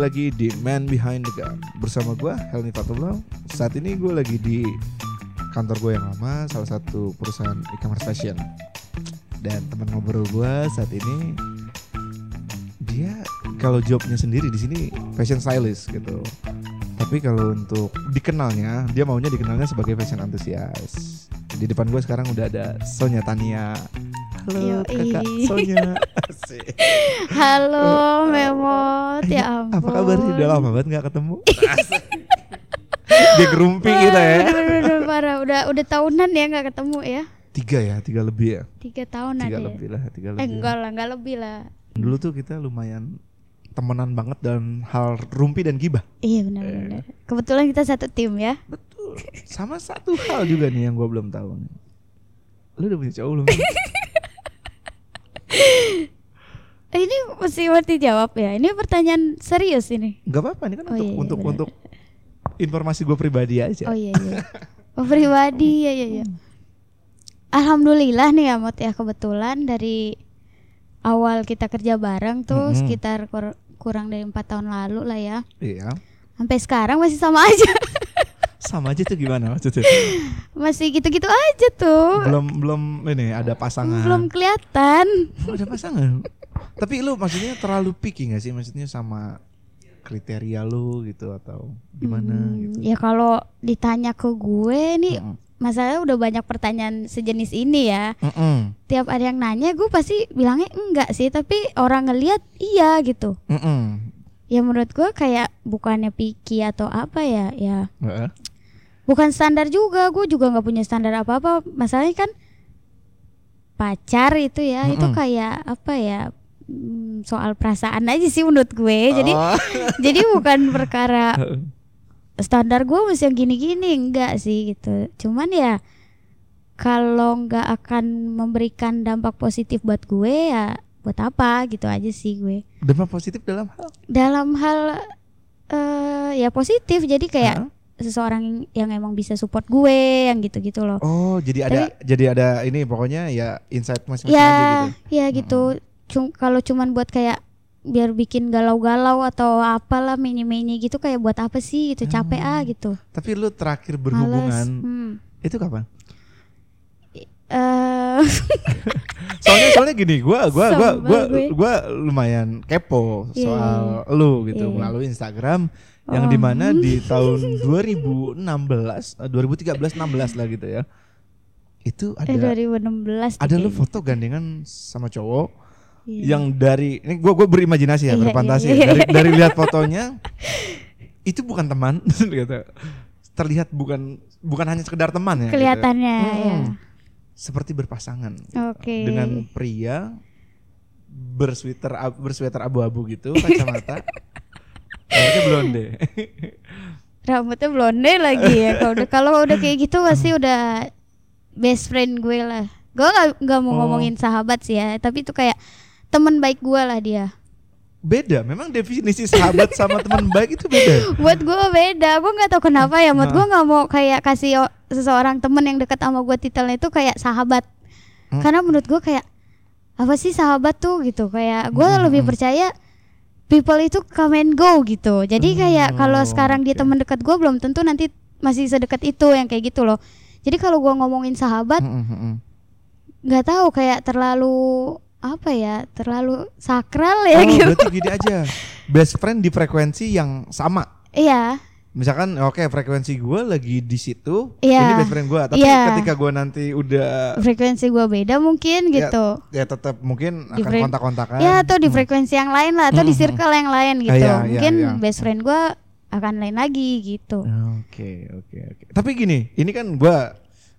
lagi di Man Behind the Gun bersama gue Helmi Fatullah. Saat ini gue lagi di kantor gue yang lama, salah satu perusahaan e-commerce fashion. Dan teman ngobrol gue saat ini dia kalau jobnya sendiri di sini fashion stylist gitu. Tapi kalau untuk dikenalnya, dia maunya dikenalnya sebagai fashion enthusiast. Di depan gue sekarang udah ada Sonya Tania. Halo Yoi. kakak Sonya. Asik. Halo Memot, ya ampun. Apa kabar? Udah lama banget nggak ketemu. Dia gerumpi kita ya. Aduh, aduh, aduh, parah. Udah udah tahunan ya nggak ketemu ya. Tiga ya, tiga lebih ya. Tiga tahunan Tiga ya. lebih lah, tiga lebih. Eh enggak lah, enggak lebih lah. Dulu tuh kita lumayan temenan banget dalam hal rumpi dan gibah. Iya benar benar. Kebetulan kita satu tim ya. Betul. Sama satu hal juga nih yang gua belum tahu nih. Lu udah punya cowok belum? Ini mesti mesti jawab ya. Ini pertanyaan serius ini. Gak apa-apa nih kan Oh untuk iya, iya, untuk benar. untuk informasi gue pribadi aja. Oh iya iya. Oh pribadi ya ya ya. Alhamdulillah nih ya Mot ya kebetulan dari awal kita kerja bareng tuh Mm-mm. sekitar kur- kurang dari empat tahun lalu lah ya. Iya. Sampai sekarang masih sama aja. Sama aja tuh gimana maksudnya? masih gitu-gitu aja tuh. belum belum ini ada pasangan. Belum kelihatan. Oh, ada pasangan. Tapi lu maksudnya terlalu picky gak sih maksudnya sama kriteria lu gitu atau gimana Hmm, gitu? Ya kalau ditanya ke gue nih Mm-mm. masalahnya udah banyak pertanyaan sejenis ini ya. Mm-mm. Tiap ada yang nanya gue pasti bilangnya enggak sih, tapi orang ngelihat iya gitu. Mm-mm. Ya menurut gue kayak bukannya picky atau apa ya, ya bukan standar juga. Gue juga nggak punya standar apa-apa. Masalahnya kan pacar itu ya, itu Mm-mm. kayak apa ya? Hmm, soal perasaan aja sih menurut gue. Jadi Oh. jadi bukan perkara standar gue mesti yang gini-gini enggak sih gitu cuman ya kalau nggak akan memberikan dampak positif buat gue ya buat apa gitu aja sih gue dampak positif dalam hal dalam hal eh ya positif jadi kayak Hah? seseorang yang emang bisa support gue yang gitu-gitu loh Oh, jadi ada jadi ada ini pokoknya ya insight masing-masing ya aja gitu. ya gitu Cum- kalau cuman buat kayak biar bikin galau-galau atau apalah mini-mini gitu kayak buat apa sih gitu capek ah gitu Tapi lu terakhir Males. berhubungan Hmm. itu kapan? Eh, Soalnya soalnya gini, gua gua gua gua gue. gua lumayan kepo Iya, soal lu gitu Iya. melalui Instagram yang Oh. di mana di tahun 2016 eh, 2013 16 lah gitu ya. Itu eh ada 2016 ada lu foto gandengan sama cowok Iya. yang dari ini gua gua berimajinasi ya, Iya, berfantasi ya. iya. dari dari lihat fotonya itu bukan teman gitu. Terlihat bukan bukan hanya sekedar teman ya. gitu. kelihatannya Mm-mm. ya. Seperti berpasangan Oke. dengan pria bersweater bersweater abu-abu gitu, kacamata. Rambutnya blonde. Rambutnya blonde lagi ya. Kalau udah kalau udah kayak gitu pasti udah best friend gue lah. Gue gak, nggak mau Oh. ngomongin sahabat sih ya, tapi itu kayak teman baik gue lah dia. Beda, memang definisi sahabat sama teman baik itu beda. Buat gue beda, gue nggak tahu kenapa ya. Buat Nah. gue nggak mau kayak kasih seseorang temen yang dekat sama gue titelnya itu kayak sahabat. Hmm. Karena menurut gue kayak apa sih sahabat tuh gitu. Kayak gue Hmm, lebih hmm. percaya people itu come and go gitu. Jadi kayak kalau sekarang dia teman dekat gue belum tentu nanti masih sedekat itu yang kayak gitu loh. Jadi kalau gue ngomongin sahabat Mm, mm, mm. nggak tahu kayak terlalu apa ya terlalu sakral ya Oh, gitu. berarti gini aja. Best friend di frekuensi yang sama. Iya. Misalkan oke frekuensi gue lagi di situ, Iya. ini best friend gue. Tapi Iya. ketika gue nanti udah Frekuensi gue beda mungkin Ya, gitu. ya tetap mungkin Di akan kontak-kontakan. Ya atau di Hmm. frekuensi yang lain lah atau di Hmm, circle yang lain gitu. iya, iya, Mungkin iya. best friend gua akan lain lagi gitu. Oke, oke, oke. Tapi gini, ini kan gua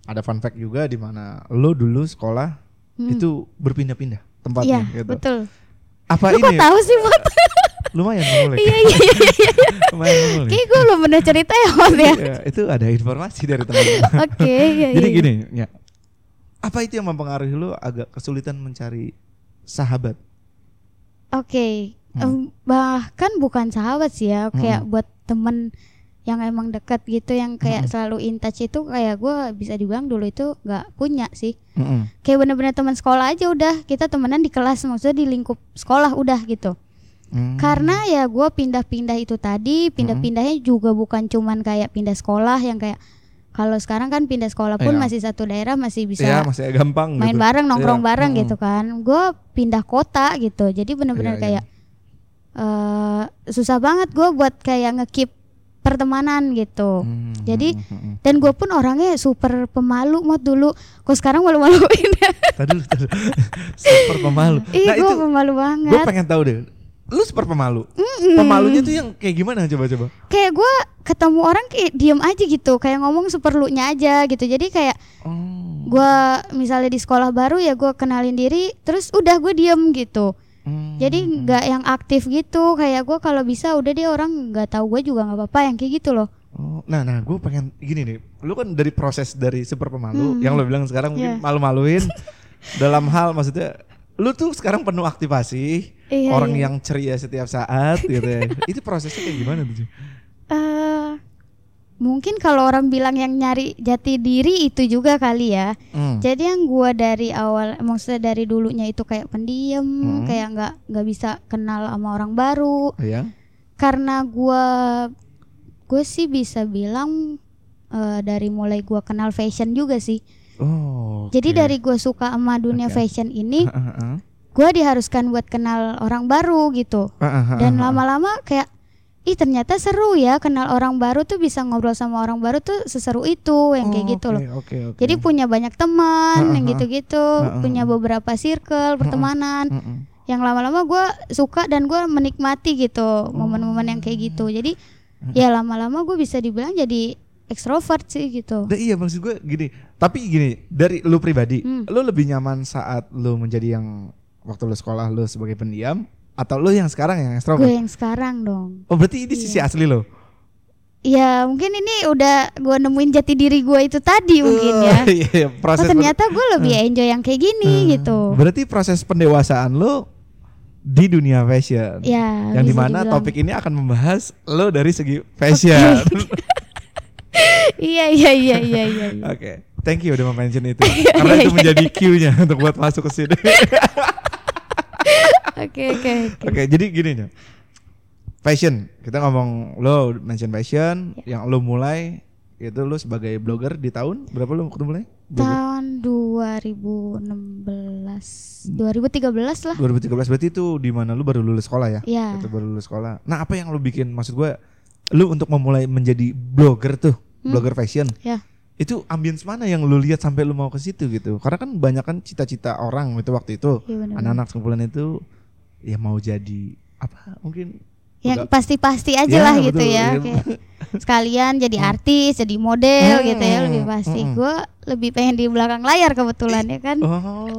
ada fun fact juga di mana lo dulu sekolah Hmm. itu berpindah-pindah Iya, tempatnya gitu. betul. Apa Lu kok ini? tahu sih, Mot? Lumayan mengulik. Iya, iya, iya. iya. Lumayan mengulik. Kayak gue belum pernah cerita ya, Mot ya. Ya, itu ada informasi dari teman. Oke, iya, Jadi iya. gini, ya. Apa itu yang mempengaruhi lo agak kesulitan mencari sahabat? Oke. Hmm. Em, bahkan bukan sahabat sih ya, kayak Hmm. buat temen yang emang dekat gitu yang kayak Hmm. selalu in touch itu kayak gua bisa dibilang dulu itu nggak punya sih Mm-mm. kayak bener-bener teman sekolah aja udah kita temenan di kelas maksudnya di lingkup sekolah udah gitu Hmm. Karena ya gue pindah-pindah itu tadi, pindah-pindahnya juga bukan cuman kayak pindah sekolah yang kayak kalau sekarang kan pindah sekolah pun Iya. masih satu daerah masih bisa ya masih gampang main gitu. bareng nongkrong Iya. bareng Mm-mm. gitu kan. Gue pindah kota gitu, jadi bener-bener Iya, iya. kayak eh susah banget gue buat kayak ngekip pertemanan gitu. Hmm, Jadi hmm, hmm, hmm. dan gue pun orangnya super pemalu mod dulu. Kok sekarang malu-maluin ya? Tadi super pemalu. Ih, nah gue itu pemalu gue banget. pengen tahu deh. Lu super pemalu. Pemalunya tuh yang kayak gimana coba-coba? Kayak gue ketemu orang kayak diem aja gitu, kayak ngomong super lu-nya aja gitu. Jadi kayak Oh. gue misalnya di sekolah baru ya gue kenalin diri, terus udah gue diem gitu. Hmm. Jadi nggak yang aktif gitu. Kayak gue kalau bisa udah dia orang nggak tahu gue juga nggak apa-apa yang kayak gitu loh. Oh, nah, nah, gue pengen gini nih. Lu kan dari proses dari super pemalu, Hmm. yang lo bilang sekarang mungkin Iya. malu-maluin dalam hal maksudnya, lu tuh sekarang penuh aktivasi, Iya, orang iya. yang ceria setiap saat, gitu ya. Itu prosesnya kayak gimana tuh? Mungkin kalau orang bilang yang nyari jati diri itu juga kali ya. Hmm. Jadi yang gua dari awal, maksudnya dari dulunya itu kayak pendiam, Hmm. kayak nggak nggak bisa kenal sama orang baru. Iya. Karena gua gue sih bisa bilang eh, dari mulai gua kenal fashion juga sih. Oh. Jadi oke. dari gua suka sama dunia Oke. fashion ini, gua diharuskan buat kenal orang baru gitu. Heeh, heeh, Dan heeh. lama-lama kayak ih ternyata seru ya kenal orang baru tuh bisa ngobrol sama orang baru tuh seseru itu yang kayak Oh, gitu oke, loh. Oke, oke. Jadi punya banyak teman yang gitu-gitu, punya beberapa circle pertemanan yang lama-lama gue suka dan gue menikmati gitu momen-momen yang kayak gitu. Jadi ya lama-lama gue bisa dibilang jadi ekstrovert sih gitu. Nah, iya maksud gue gini. Tapi gini, dari lu pribadi, Hmm. lu lebih nyaman saat lu menjadi yang waktu lu sekolah lu sebagai pendiam atau lu yang sekarang yang Gue extrovert? yang sekarang dong. Oh, berarti ini sisi Iya. asli lo. Ya mungkin ini udah gue nemuin jati diri gue itu tadi mungkin ya. Uh, Iya, iya, Oh proses ternyata gue lebih enjoy yang kayak gini Hmm. gitu. Berarti proses pendewasaan lu di dunia fashion. Ya. yang di mana dibilang. topik ini akan membahas lo dari segi fashion. Iya iya iya iya iya. iya. Oke, thank you udah mention itu. Karena itu menjadi cue-nya untuk buat masuk ke sini. Oke oke oke. Jadi gini nih. Fashion, kita ngomong lo mention fashion Ya. yang lo mulai itu lo sebagai blogger di tahun berapa lo waktu mulai? Blogger? Tahun 2016 2013 lah. 2013 berarti itu di mana lo baru lulus sekolah ya? Iya. Itu baru lulus sekolah. Nah, apa yang lo bikin maksud gue lo untuk memulai menjadi blogger tuh, Hmm. blogger fashion. Ya. Itu ambience mana yang lo lihat sampai lo mau ke situ gitu? Karena kan banyak kan cita-cita orang itu waktu itu Iya anak-anak sekumpulan itu ya mau jadi apa mungkin Yang pasti-pasti aja Ya, lah gitu betul, ya. iya. Kayak sekalian jadi artis, jadi model Hmm, gitu ya lebih pasti. hmm. Gue lebih pengen di belakang layar kebetulan ya kan. oh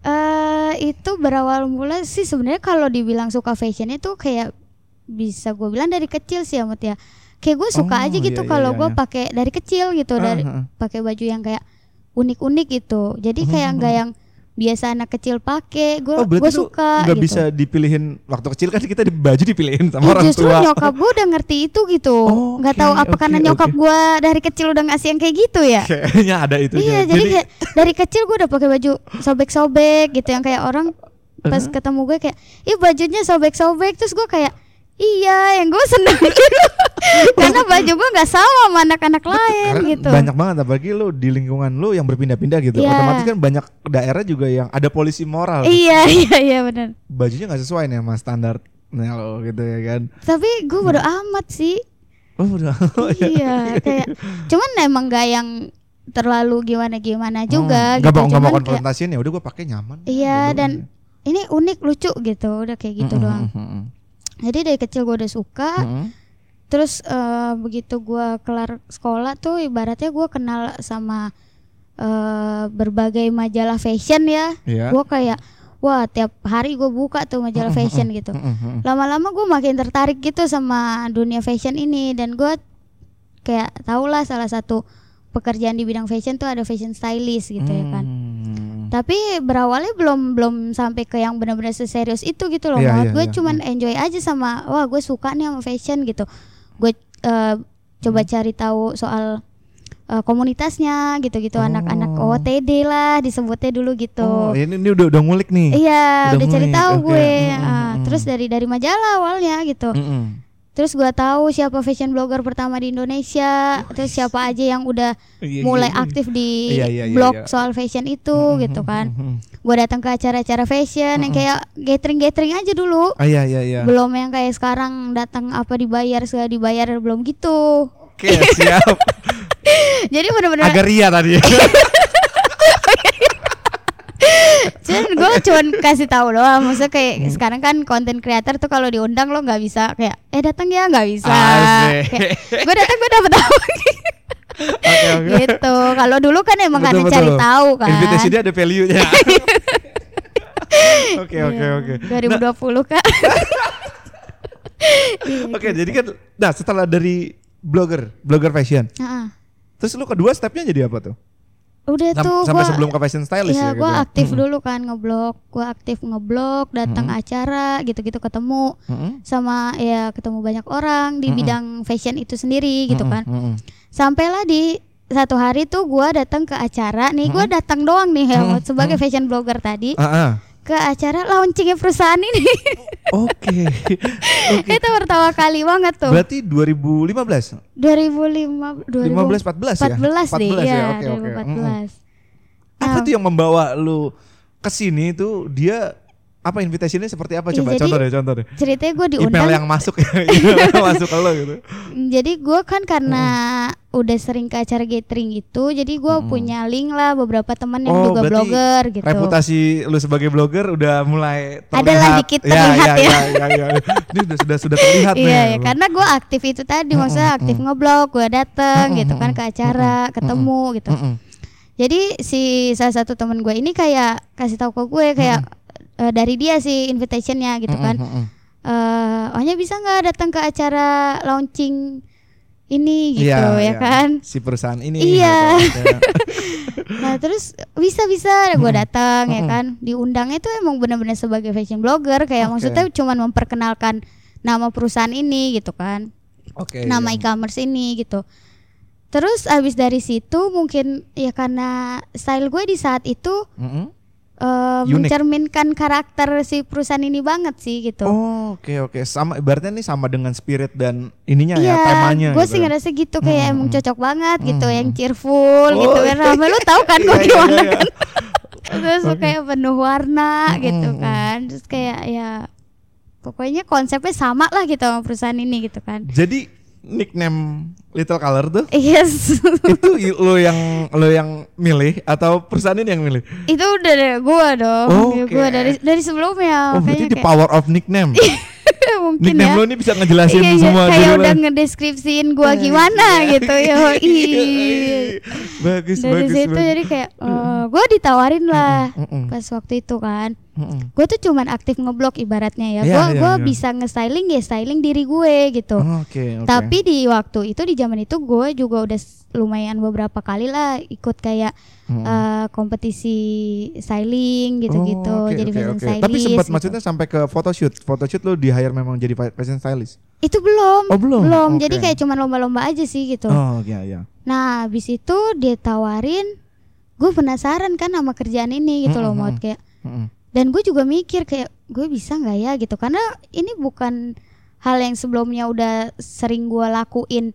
eh itu berawal mula sih sebenarnya kalau dibilang suka fashion itu kayak bisa gue bilang dari kecil sih amat ya. Kayak gue suka Oh, aja gitu iya, iya, kalau iya, gue iya. pakai dari kecil gitu dari Ah, ah. pakai baju yang kayak unik-unik gitu. Jadi kayak nggak yang biasa anak kecil pakai. Gue Oh gue suka nggak gitu. bisa dipilihin waktu kecil kan kita di baju dipilihin sama Ya, orang justru tua. nyokap gue udah ngerti itu gitu. Oh, nggak oke, tahu apa oke, karena nyokap oke. gue dari kecil udah ngasih yang kayak gitu ya. Kayaknya ada itu. Iya, jadi, kayak dari kecil gue udah pakai baju sobek-sobek gitu yang kayak orang pas Uh-huh. ketemu gue kayak, ih bajunya sobek-sobek terus gue kayak, iya yang gue seneng gitu. karena baju gue nggak sama sama anak-anak lain Karena gitu. banyak banget apalagi lu di lingkungan lu yang berpindah-pindah gitu. Iya. Otomatis kan banyak daerah juga yang ada polisi moral. Iya iya iya benar. Bajunya nggak sesuai nih sama standar lo gitu ya kan. Tapi gue bodo amat sih. Oh udah. iya kayak, cuman emang nggak yang terlalu gimana-gimana juga Oh, gitu. Nggak mau nggak mau konfrontasiin ya udah gue pakai nyaman. Iya, Bodo dan ini unik lucu gitu udah kayak gitu Mm-mm, doang. mm-mm, Jadi dari kecil gue udah suka. mm-mm. Terus eh, begitu gua kelar sekolah tuh ibaratnya gua kenal sama eh, berbagai majalah fashion ya. Iya. Gua kayak wah tiap hari gue buka tuh majalah fashion gitu. Mm-mm, mm-mm. Lama-lama gue makin tertarik gitu sama dunia fashion ini dan gua kayak tau lah salah satu pekerjaan di bidang fashion tuh ada fashion stylist gitu ya kan. Tapi berawalnya belum belum sampai ke yang benar-benar seserius itu gitu loh. Malah iya, gue iya. cuman enjoy aja sama wah gue suka nih sama fashion gitu. Gue eh, coba Hmm. cari tahu soal eh, komunitasnya gitu-gitu Oh. anak-anak OTD lah disebutnya dulu gitu. Oh, ini, ini udah udah ngulik nih. Iya, Udah udah cari tahu oke. gue. Mm, mm, Ah, mm. Terus dari dari majalah awalnya gitu. Mm-mm. Terus gua tahu siapa fashion blogger pertama di Indonesia. Terus siapa aja yang udah Iya, mulai iya, iya. aktif di Iya, iya, iya, blog iya. soal fashion itu Mm-mm, gitu kan. mm-mm. Gua datang ke acara-acara fashion yang kayak gathering-gathering aja dulu. Ah, iya iya iya. Belum yang kayak sekarang datang apa dibayar segala dibayar belum gitu. Oke, siap. Jadi bener-bener Agak ria tadi. cuman gue cuman kasih tahu doang maksudnya kayak Hmm. sekarang kan konten creator tuh kalau diundang lo nggak bisa kayak eh datang ya nggak bisa gue datang gue dapet tahu Oke, oke. gitu kalau dulu kan emang Betul, karena cari tahu kan Invitation dia ada value-nya. Oke oke Iya, oke. 2020 kak Oke, jadi kan nah setelah dari blogger, blogger fashion. Heeh. Terus lu kedua stepnya jadi apa tuh? Udah Sam- tuh sampai gua- sebelum ke fashion stylist Iya, ya gue gitu. aktif Mm-mm. dulu kan ngeblog, gue aktif ngeblog, datang acara gitu-gitu ketemu Mm-mm. sama ya ketemu banyak orang di Mm-mm. bidang fashion itu sendiri gitu Mm-mm, kan. mm-mm. Sampailah di satu hari tuh gua datang ke acara nih, gua datang doang nih Mm-mm, Helmut sebagai fashion blogger tadi ah. Ke acara launchingnya perusahaan ini. Oke. Oke. itu pertama kali banget tuh. Berarti 2015. 2005 15 14 ya? 14 deh, 14 ya, ya. Oke oke. 2014. Mm-mm. Nah, Apa tuh yang membawa lu ke sini tuh dia apa invitationnya seperti apa Iya, coba jadi contoh deh contoh deh ceritanya gue email diundang yang masuk email yang masuk ke lo gitu jadi gue kan karena udah sering ke acara gathering itu jadi gue Mm-mm. punya link lah beberapa teman yang Oh, juga blogger gitu reputasi lu sebagai blogger udah mulai terlihat Adalah dikit terlihat ya, ya. ya, ya, ya. ini udah sudah sudah terlihat nih Iya, ya, karena gue aktif itu tadi, maksudnya aktif ngeblog, gue dateng gitu kan ke acara, ketemu gitu. Jadi si salah satu teman gue ini kayak kasih tahu ke gue kayak eh, dari dia sih invitationnya gitu kan. Mm-mm. Eh, ohnya bisa nggak datang ke acara launching ini gitu Iya, ya iya. kan. si perusahaan ini Iya. gitu. Nah terus bisa bisa gue datang ya Mm-mm. kan. Diundangnya tuh emang benar-benar sebagai fashion blogger kayak Oke. maksudnya cuman memperkenalkan nama perusahaan ini gitu kan. Oke. nama iya. e-commerce ini gitu. Terus abis dari situ mungkin ya karena style gue di saat itu Mm-mm. Unik. mencerminkan karakter si perusahaan ini banget sih gitu. Oh, oke oke. Sama ibaratnya ini sama dengan spirit dan ininya Iya, ya temanya gue gitu. sih ngerasa gitu kayak Mm, emang cocok banget gitu, Mm, yang cheerful gitu Oh, kan. Rame lu tahu kan gue Iya, iya, gimana iya, iya. kan. Terus kayak penuh warna Mm, gitu kan. Terus kayak ya pokoknya konsepnya sama lah gitu sama perusahaan ini gitu kan. Jadi nickname Little Color tuh Yes. itu lo yang lo yang milih atau perusahaan ini yang milih? itu udah dari gua dong Oh, Ya, oke. gua dari dari sebelumnya Oh, berarti makanya the power of nickname. kayak mungkin nickname ya lo ini bisa ngejelasin iya, iya, semua kayak judulnya. udah ngedeskripsiin gua gimana gitu ya bagus dari bagus. situ bagus. jadi kayak eh, gua ditawarin lah Mm-mm, pas waktu itu kan mm-mm. gue tuh cuman aktif ngeblok ibaratnya ya gua iya, gua iya. bisa nge-styling ya styling diri gue gitu Oh, Oke oke. tapi di waktu itu di zaman itu gue juga udah lumayan beberapa kali lah ikut kayak Mm-mm. eh, kompetisi styling gitu-gitu Oh, oke, jadi oke, fashion oke. stylist Tapi sempat gitu. maksudnya sampai ke photoshoot. Photoshoot lo di hire memang jadi fa- fashion stylist. itu belum Oh, belum? jadi Oke. kayak cuman lomba-lomba aja sih gitu Oh iya iya. nah habis itu dia tawarin gue penasaran kan sama kerjaan ini gitu loh Mm-mm, mau mm. kayak Mm-mm. Dan gue juga mikir kayak gue bisa nggak ya gitu karena ini bukan hal yang sebelumnya udah sering gue lakuin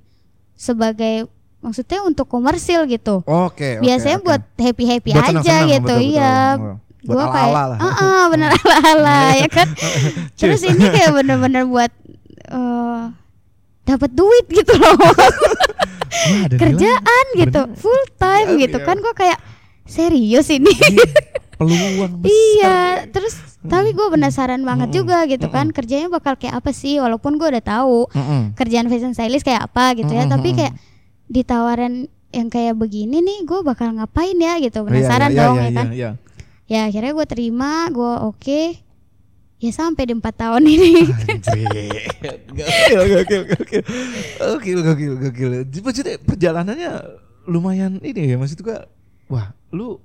sebagai maksudnya untuk komersil gitu Oke. oke, biasanya oke. buat happy happy Buat aja senang-senang, gitu betul, iya Buat Gua ala-ala kayak lah. ah ah, bener ala ala ya kan terus ini kayak bener-bener buat eh dapat duit gitu loh Wah, ada kerjaan nilai. gitu Bener. full time Iya, gitu iya. kan gue kayak serius ini Iya, peluang besar. Iya, terus tapi gue penasaran banget Mm-mm. juga gitu kan kerjanya bakal kayak apa sih walaupun gue udah tahu Mm-mm. kerjaan fashion stylist kayak apa gitu ya, Mm-mm, tapi kayak ditawaran yang kayak begini nih gue bakal ngapain ya gitu Iya, penasaran iya, dong iya, ya kan iya, iya. ya akhirnya gue terima gue oke ya sampai di empat tahun ini. Gokil, gokil, gokil. Gokil, gokil, gokil. Jadi maksudnya perjalanannya lumayan ini ya maksud gua. Wah, lu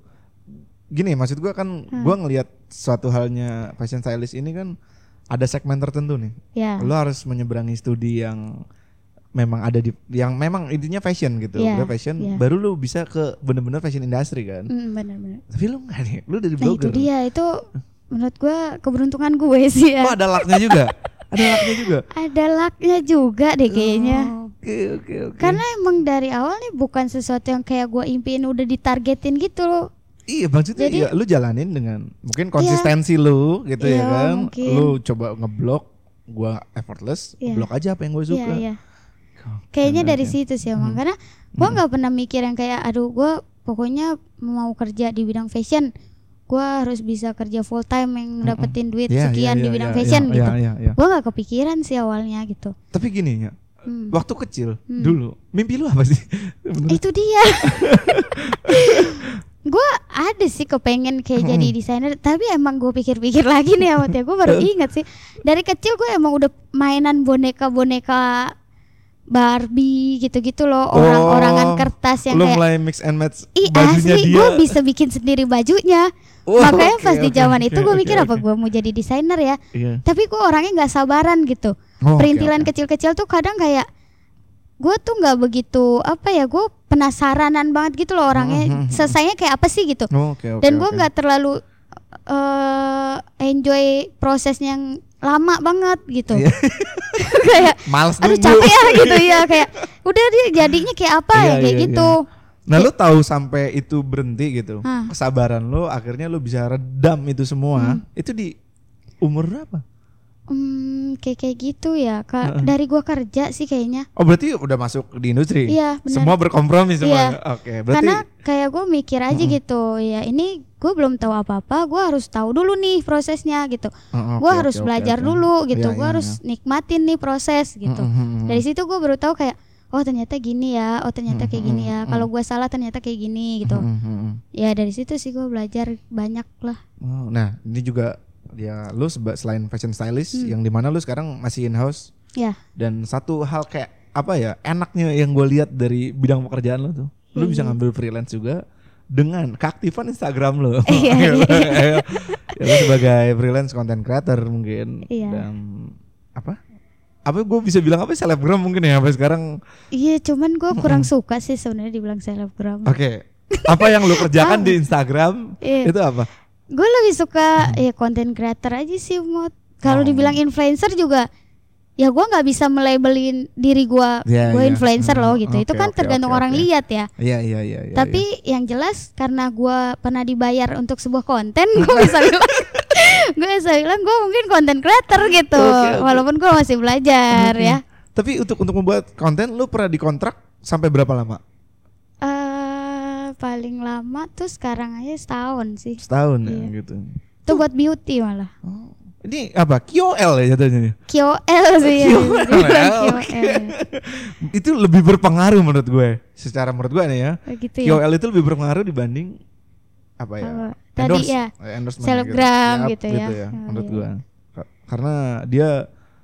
gini maksud gua kan Hmm. gua ngelihat suatu halnya fashion stylist ini kan ada segmen tertentu nih. ya Lu harus menyeberangi studi yang memang ada di yang memang intinya fashion gitu, Iya, udah fashion, iya. baru lu bisa ke bener-bener fashion industry kan. Hmm, benar-benar. Tapi lu nggak nih, lu dari Nah itu blogger. dia itu menurut gua keberuntungan gue sih ya. Oh ada lucknya juga, ada lucknya juga. Ada lucknya juga deh kayaknya. Oh, Oke oke oke. Karena emang dari awal nih bukan sesuatu yang kayak gue impiin udah ditargetin gitu loh. Iya maksudnya Jadi- ya, lu jalanin dengan mungkin konsistensi lu gitu ya Iya, kan. mungkin. Lu coba ngeblok, gua effortless, Iya. blok aja apa yang gue Iya suka. iya. Kayaknya Oke, dari oke. situ sih emang karena gue nggak pernah mikir yang kayak aduh gue pokoknya mau kerja di bidang fashion gue harus bisa kerja full time yang dapetin duit Iya, sekian iya, di iya, bidang iya, fashion iya, gitu. iya, iya. Gue nggak kepikiran sih awalnya gitu. Tapi gini ya, Hmm. waktu kecil Hmm. dulu, mimpi lu apa sih? Itu dia. gue ada sih kepengen kayak jadi desainer tapi emang gue pikir-pikir lagi nih awet ya gue baru ingat sih. Dari kecil gue emang udah mainan boneka-boneka Barbie gitu-gitu loh orang-orangan Oh, kertas yang lu kayak mulai mix and match Ih bajunya asli dia. gue bisa bikin sendiri bajunya. Oh, Makanya oke, pas di oke, zaman oke, itu gue oke, mikir apa oke. gue mau jadi desainer ya. Iya. Tapi gue orangnya nggak sabaran gitu. Oh, Perintilan kecil-kecil tuh kadang kayak Gue tuh nggak begitu apa ya Gue penasaranan banget gitu loh Hmm, orangnya Selesainya kayak apa sih gitu. Oh, Oke oke. Dan gue nggak terlalu eh enjoy prosesnya yang lama banget gitu. Iya. Kayak Males aduh capek ya gitu. Ya Kayak udah dia jadinya kayak apa Iya, ya kayak iya, gitu. Nah lu tahu sampai itu berhenti gitu, kesabaran lu akhirnya lu bisa redam itu semua, Hmm. itu di umur berapa? Hmm, kayak kayak gitu ya. Ka- dari gua kerja sih kayaknya. Oh berarti udah masuk di industri? Iya, benar. Semua berkompromi semua. Iya. Oke, berarti Karena kayak gue mikir aja gitu, ya ini gue belum tahu apa-apa, gue harus tahu dulu nih prosesnya gitu. Oh, gue oke, harus oke, belajar oke. dulu gitu. Iya, gue iya, harus nikmatin nih proses gitu. Dari situ gue baru tahu kayak, oh ternyata gini ya, oh ternyata kayak gini ya. Kalau gue salah ternyata kayak gini gitu. Ya dari situ sih gue belajar banyak lah. Oh, nah ini juga ya lu selain fashion stylist Hmm. yang di mana lu sekarang masih in house Ya, dan satu hal kayak apa ya enaknya yang gue lihat dari bidang pekerjaan lu tuh, lu bisa Iya. ngambil freelance juga dengan keaktifan Instagram lu. Iya, iya. ya, lu sebagai freelance content creator mungkin Iya. dan apa? Apa gue bisa bilang apa selebgram mungkin ya sampai sekarang? iya cuman gue kurang suka sih sebenarnya dibilang selebgram. Oke. Apa yang lu kerjakan di Instagram Iya. itu apa? Gue lebih suka ya konten creator aja sih mod. Kalau Oh. dibilang influencer juga ya gua nggak bisa melabelin diri gua Iya, gue iya. influencer Hmm, loh gitu. Itu oke, kan oke, tergantung oke, orang oke. lihat ya. Iya iya iya. iya, Tapi yang jelas karena gua pernah dibayar untuk sebuah konten, gue bisa bilang gue bisa bilang gue mungkin konten creator gitu. Oke, oke. Walaupun gue masih belajar Oke. ya. Tapi untuk untuk membuat konten lu pernah dikontrak sampai berapa lama? Paling lama tuh sekarang aja setahun sih. Setahun Iya. ya gitu. Itu buat beauty malah. Oh. Ini apa? QOL ya jatuhnya. KOL sih ya. KOL, oke. KOL. itu lebih berpengaruh menurut gue. Secara menurut gue nih ya. Oh, gitu ya. KOL itu lebih berpengaruh dibanding apa ya? Apa? Tadi ya, eh, endorsement selebgram Yap, gitu ya. Oh, menurut iya. gue. Ka- Karena dia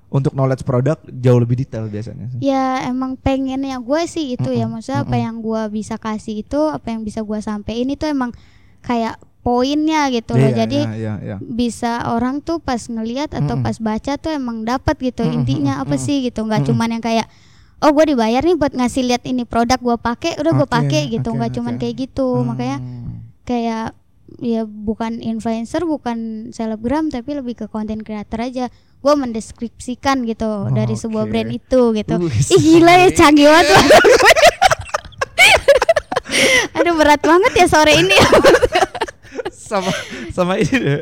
untuk knowledge produk jauh lebih detail biasanya. sih. Ya emang pengennya gue sih itu ya Mm-mm, maksudnya apa mm-mm. yang gue bisa kasih itu apa yang bisa gue sampein itu emang kayak poinnya gitu loh. Iya, Jadi iya, iya, iya. bisa orang tuh pas ngelihat atau Mm-mm. pas baca tuh emang dapat gitu Mm-mm, intinya apa mm-mm. sih gitu nggak Mm-mm. cuman yang kayak oh gue dibayar nih buat ngasih lihat ini produk gue pakai udah gue Oke, pakai gitu oke, nggak cuman oke. kayak gitu makanya Hmm. kayak ya bukan influencer bukan selebgram tapi lebih ke konten creator aja gue mendeskripsikan gitu dari sebuah Oke. brand itu gitu Wih, ih gila ya canggih banget aduh berat banget ya sore ini sama sama ini deh.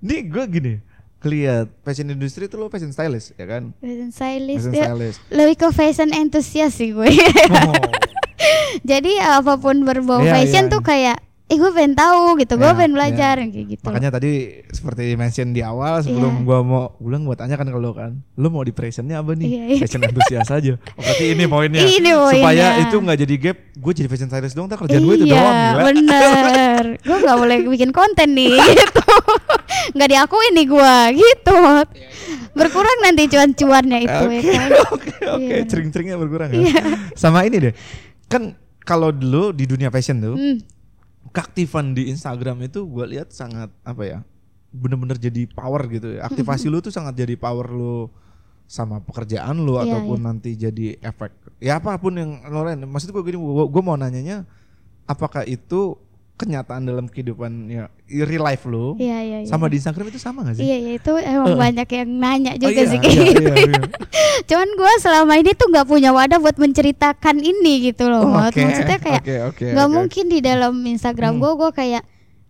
Nih gue gini, keliat fashion industry itu lo fashion stylist ya kan? fashion stylist Fashion ya stylist. lebih ke fashion enthusiast sih gue Oh. jadi apa pun berbau Iya, fashion iya. tuh kayak eh gue pengen tahu gitu gue Iya, pengen iya. belajar kayak gitu Makanya tadi seperti mention di awal sebelum Iya. gua mau bilang buat tanya kan kalau kan, lu mau di passionnya apa nih? Iya, iya. Fashion enthusiast aja. Oh, berarti ini poinnya. Ini poinnya. Supaya itu nggak jadi gap. Gue jadi fashion stylist doang, ntar kerjaan gue itu iya, doang gila. bener. gue nggak boleh bikin konten nih, gitu. Nggak diakuin nih gue, gitu. Berkurang nanti cuan-cuannya itu Oke, ya kan. oke, oke. Iya, bener. Cering-ceringnya berkurang ya. Iya. Sama ini deh. Kan kalau dulu di dunia fashion tuh, Hmm, keaktifan di Instagram itu gue lihat sangat apa ya bener-bener jadi power gitu ya. Aktivasi lu tuh sangat jadi power lu sama pekerjaan lu Iya, ataupun nanti jadi efek ya apa pun yang Loren maksud gue gini gue mau nanyanya apakah itu kenyataan dalam kehidupan ya real life lu Iya iya iya. sama di Instagram itu sama gak sih? Iya iya itu emang Eh. banyak yang nanya Oh, juga iya, sih kayak iya, gitu. iya, iya. Cuman gua selama ini tuh nggak punya wadah buat menceritakan ini gitu loh. Oh. Oke. Maksudnya kayak Oke, oke, nggak oke. mungkin di dalam Instagram Hmm. gua gua kayak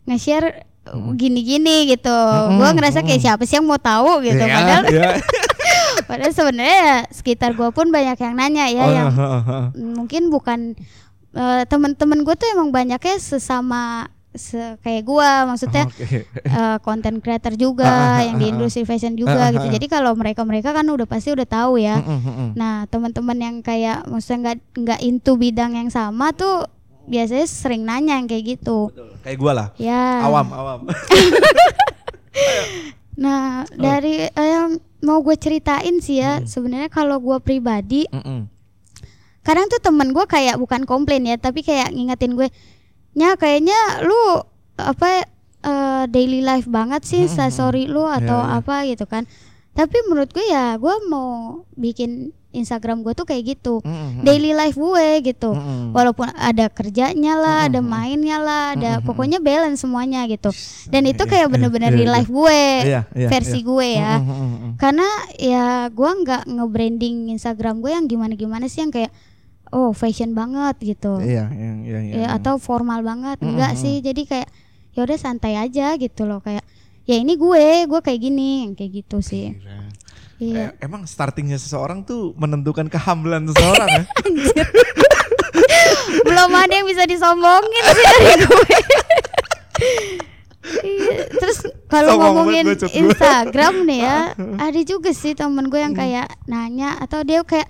nge-share Hmm. gini-gini gitu. Hmm, Gua ngerasa kayak hmm. siapa sih yang mau tahu gitu. Iya, Padahal iya. padahal sebenarnya ya sekitar gua pun banyak yang nanya ya Oh, yang ha, ha, ha. mungkin bukan eh, teman-teman gue tuh emang banyaknya sesama se- kayak gua maksudnya Oke. eh, content creator Ah, ah, juga ah, yang di ah, ah. industri fashion Ah, juga ah, gitu. ah. Jadi kalau mereka-mereka kan udah pasti udah tahu ya. Mm, mm, mm. Nah, teman-teman yang kayak maksudnya nggak nggak into bidang yang sama tuh biasanya sering nanya yang kayak gitu. Betul. Kayak gue lah. Ya. Awam, awam. Nah, dari eh, yang mau gue ceritain sih ya, Hmm. sebenarnya kalau gue pribadi Mm, mm. Kadang tuh temen gue kayak bukan komplain ya tapi kayak ngingetin gue nya kayaknya lu apa eh, daily life banget sih Hmm, hmm, story lu atau Ya, ya. apa gitu kan tapi menurut gue ya gue mau bikin Instagram gue tuh kayak gitu Mm, mm, mm. daily life gue gitu Mm, mm. walaupun ada kerjanya lah Hmm, ada hmm. mainnya lah ada Hmm, hmm, pokoknya balance semuanya gitu dan Iya, itu iya, kayak iya, bener-bener iya, real iya. life gue Iya, iya, versi iya. gue ya Mm, mm, mm, mm. karena ya gua nggak nge-branding Instagram gue yang gimana-gimana sih yang kayak oh fashion banget gitu. Iya, iya, iya, iya. ya atau formal banget. Mm, enggak mm, sih jadi kayak ya udah santai aja gitu loh. Kayak ya ini gue gue kayak gini yang kayak gitu sih. Gila. iya. Eh, emang startingnya seseorang tuh menentukan kehamlan seseorang ya? belum ada yang bisa disombongin sih dari gue. Iya, terus kalau ngomongin. Instagram nih ya, ada juga sih temen gue yang kayak nanya atau dia kayak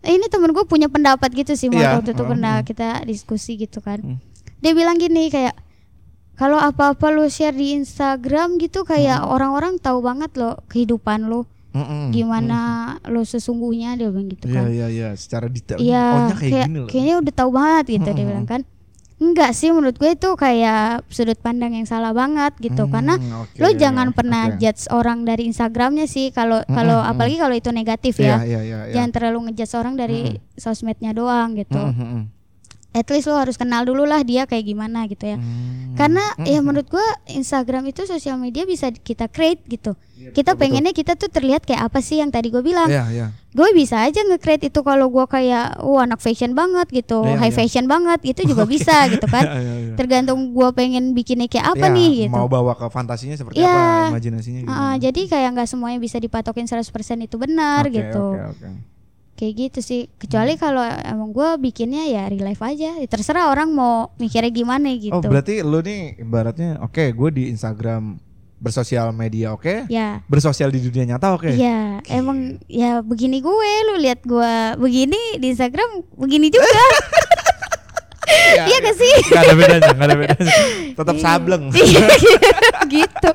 ini temen gue punya pendapat gitu sih Iya, waktu itu oh, pernah hmm. kita diskusi gitu kan. Hmm. Dia bilang gini kayak kalau apa-apa lu share di Instagram gitu kayak Hmm. orang-orang tahu banget loh kehidupan lu, Mm, mm, gimana lo sesungguhnya dia bilang gitu mm. Iya, kan. iya, iya, secara detail. Iya, Ohnya kayak, kayak, gini loh. kayaknya udah tahu banget gitu dia Mm-mm. bilang kan. Enggak sih menurut gue itu kayak sudut pandang yang salah banget gitu Hmm, karena oke, lo jangan pernah oke. judge orang dari Instagramnya sih kalau kalau Mm-mm, apalagi kalau itu negatif Iya, ya. iya, iya, iya. Jangan terlalu ngejudge orang dari sosmednya doang gitu. At least lo harus kenal dulu lah dia kayak gimana gitu ya. Hmm. Karena Mm, ya mm. menurut gua Instagram itu sosial media bisa kita create gitu. Iya, Kita betul, pengennya kita tuh terlihat kayak apa sih yang tadi gue bilang. Iya, iya. gue bisa aja nge-create itu kalau gue kayak wah anak fashion banget gitu Iya, high iya. fashion banget itu juga bisa gitu kan Iya, iya, iya. tergantung gue pengen bikinnya kayak apa Iya, nih gitu Mau bawa ke fantasinya seperti Iya. apa, imajinasinya gitu. Ah, jadi kayak nggak semuanya bisa dipatokin 100% itu benar Oke, gitu Oke, oke. Kayak gitu sih kecuali kalau emang gue bikinnya ya real life aja Ya, terserah orang mau mikirnya gimana gitu Oh, berarti lu nih ibaratnya oke, gue di Instagram bersosial media oke, ya bersosial di dunia nyata oke. Iya, emang ya begini gue, lu lihat gue begini di Instagram begini juga. Iya, Iya gak sih? Gak ada bedanya, gak ada bedanya. Tetap sableng. Iya, gitu.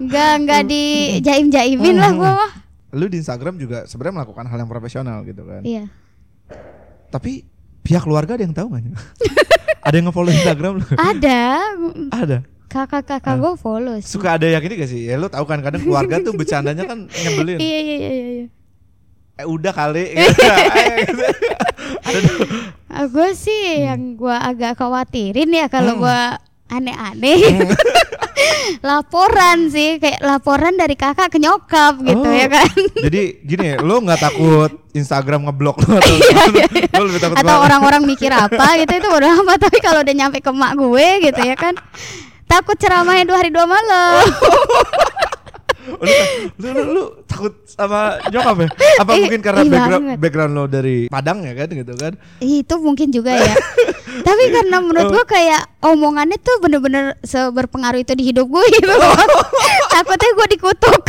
Enggak enggak dijaim-jaimin lah gua mah. Lu di Instagram juga sebenarnya melakukan hal yang profesional gitu kan. Iya. Tapi pihak keluarga ada yang tahu nggak? ada yang nge-follow Instagram lu? Ada ada. kakak-kakak gue follow sih. Suka ada yang ini gak sih? Ya lu tahu kan kadang keluarga tuh bercandanya kan nyebelin. Iya iya iya iya. iya. Eh udah kali. Ah, gue sih yang gua agak khawatirin ya kalau Hmm. gua aneh-aneh. laporan sih kayak laporan dari kakak ke nyokap gitu Oh. ya kan. Jadi gini, lu nggak takut Instagram ngeblok lu atau lebih takut Atau keluarga? orang-orang mikir apa gitu itu bodo amat tapi kalau udah nyampe ke mak gue gitu ya kan. Takut ceramahnya dua hari dua malam. Oh, lu, lu, lu, lu takut sama nyokap ya? Apa Ih, mungkin karena ih background banget. background lo dari Padang ya kan gitu kan? itu mungkin juga ya. Tapi karena menurut gua kayak omongannya tuh bener-bener seberpengaruh itu di hidup gue gitu loh. Takutnya gue dikutuk.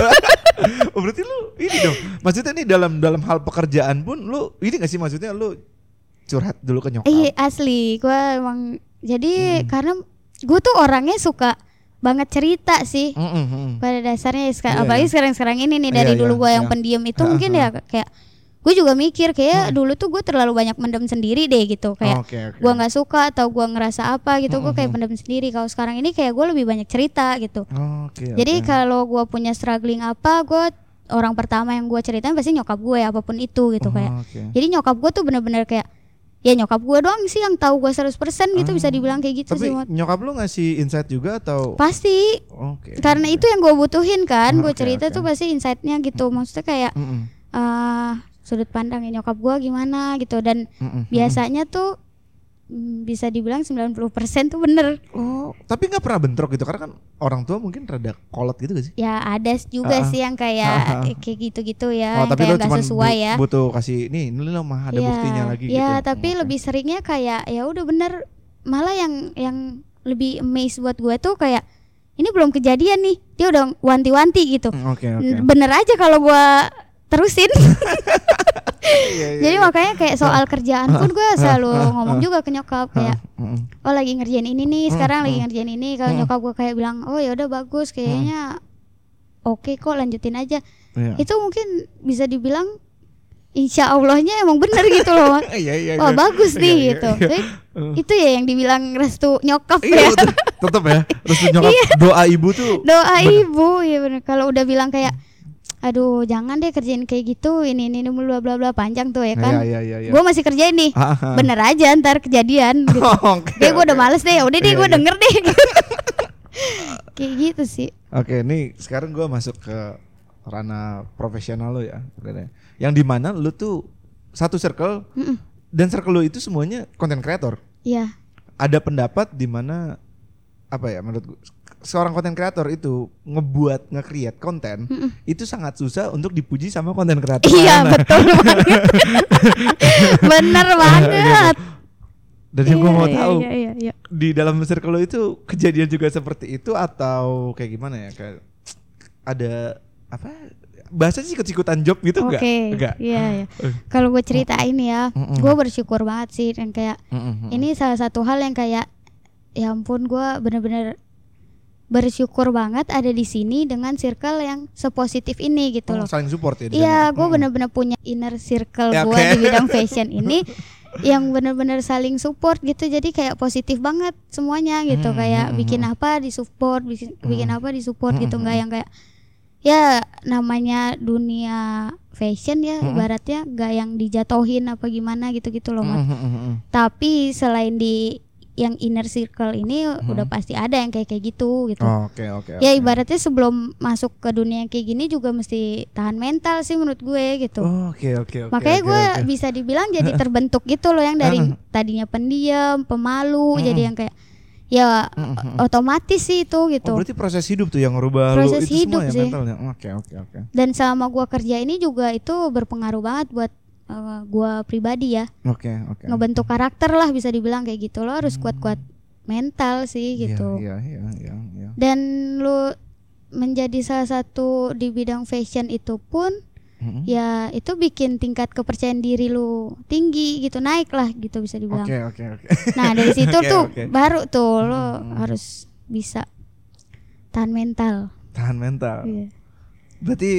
oh berarti lu ini dong. Maksudnya nih dalam dalam hal pekerjaan pun lu ini gak sih maksudnya lu curhat dulu ke nyokap? Iya asli, gue emang jadi Hmm. karena gue tuh orangnya suka banget cerita sih. Mm, mm, mm. Pada dasarnya seka- Iya, apalagi iya. sekarang-sekarang ini nih Iya, dari iya, dulu gue yang pendiam itu Ha, mungkin ha. ya kayak gue juga mikir kayak Hmm. dulu tuh gue terlalu banyak mendem sendiri deh gitu kayak Oke, oke. gue nggak suka atau gue ngerasa apa gitu gue Hmm, kayak hmm. pendem sendiri kalau sekarang ini kayak gue lebih banyak cerita gitu Oke. jadi oke. kalau gue punya struggling apa gue orang pertama yang gue ceritain pasti nyokap gue apa pun itu gitu kayak Oh, oke. jadi nyokap gue tuh bener-bener kayak ya nyokap gue doang sih yang tahu gue 100% gitu bisa dibilang kayak gitu Ah. Tapi sih Mot. nyokap lu ngasih insight juga atau pasti Oke. karena itu yang gue butuhin kan gue cerita oke. tuh pasti insightnya gitu maksudnya kayak Mm-mm. eh sudut pandangnya nyokap gue gimana gitu dan Mm-mm. biasanya tuh mm, bisa dibilang 90% tuh bener Oh, tapi nggak pernah bentrok gitu karena kan orang tua mungkin rada kolot gitu gak sih? ya ada juga ah. sih yang kayak ah. kayak gitu-gitu ya oh, yang tapi kayak cuma sesuai ya butuh kasih nih, ini lo mah ada Iya, buktinya lagi gitu. ya tapi Oke. lebih seringnya kayak ya udah bener malah yang yang lebih amazed buat gue tuh kayak ini belum kejadian nih dia udah wanti-wanti gitu Mm, Oke, oke. bener aja kalau gue terusin. Iya, iya, jadi iya. makanya kayak soal kerjaan pun gue selalu ngomong juga ke nyokap kayak oh lagi ngerjain ini nih sekarang lagi ngerjain ini. Kalau nyokap gue kayak bilang oh ya udah bagus kayaknya oke kok lanjutin aja. Iya. itu mungkin bisa dibilang insya Allahnya emang bener gitu loh Iya, iya, wah iya. bagus nih gitu. Tapi itu ya yang dibilang restu nyokap ya. tetep ya. Terus nyokap. Doa ibu tuh doa Bener. ibu ya bener. Kalau udah bilang kayak aduh jangan deh kerjain kayak gitu ini ini ini bla bla bla panjang tuh ya kan Iya, iya, iya, iya. gue masih kerjain nih bener aja ntar kejadian gitu Oke, Kayak gue udah oke. males deh, udah deh Iya, gue iya. denger deh. Kayak gitu sih. Oke, nih sekarang gua masuk ke ranah profesional lo ya. Yang di mana lu tuh satu circle Mm-mm. dan circle lu itu semuanya konten kreator. Iya, Ada pendapat di mana apa ya menurut gua, seorang konten kreator itu ngebuat nge-create konten Mm-mm. itu sangat susah untuk dipuji sama konten kreator. iya lain. betul banget. Bener banget. Dan yang gua Iya, mau iya, tahu Iya, iya, iya. di dalam circle lo itu kejadian juga seperti itu atau kayak gimana ya kayak ada apa bahasa sih ikut-ikutan job gitu enggak? Oke, Enggak. iya, iya. Eh. Kalau gue ceritain ya, Mm-mm. gue bersyukur banget sih dan kayak Mm-mm. ini salah satu hal yang kayak ya ampun gue bener-bener bersyukur banget ada di sini dengan circle yang sepositif ini gitu Oh, loh. saling support ya Iya, gue Mm. bener-bener punya inner circle Ya, gue oke. di bidang fashion ini yang bener-bener saling support gitu. Jadi kayak positif banget semuanya gitu. Hmm, kayak hmm, bikin hmm. apa disupport, bikin, bikin Hmm. apa disupport Hmm, gitu. hmm, Nggak yang kayak ya namanya dunia fashion ya Hmm. ibaratnya nggak yang dijatohin apa gimana gitu-gitu loh. Mat. Mm, mm, mm, mm. Tapi selain di yang inner circle ini Hmm. udah pasti ada yang kayak kayak gitu gitu. Oh, Oke oke. Ya oke. ibaratnya sebelum masuk ke dunia yang kayak gini juga mesti tahan mental sih menurut gue gitu. Oh, Oke oke oke. Makanya oke, gue oke. bisa dibilang jadi terbentuk gitu loh yang dari Heeh. tadinya pendiam, pemalu, Mm-mm. jadi yang kayak ya Mm, mm, mm. otomatis sih itu Oh, gitu. berarti proses hidup tuh yang ngerubah lu Proses itu hidup semua ya sih. mentalnya. Oke oke oke. Dan selama gue kerja ini juga itu berpengaruh banget buat uh, gue pribadi ya, Oke oke. ngebentuk karakter lah bisa dibilang kayak gitu lo harus kuat-kuat mental sih Iya, gitu. Iya iya iya iya. Dan lu menjadi salah satu di bidang fashion itu pun Mm, mm. ya itu bikin tingkat kepercayaan diri lu tinggi gitu naik lah gitu bisa dibilang. Oke oke oke. Nah dari situ Oke, tuh oke. baru tuh lo Hmm. harus bisa tahan mental. Tahan mental. Iya. Berarti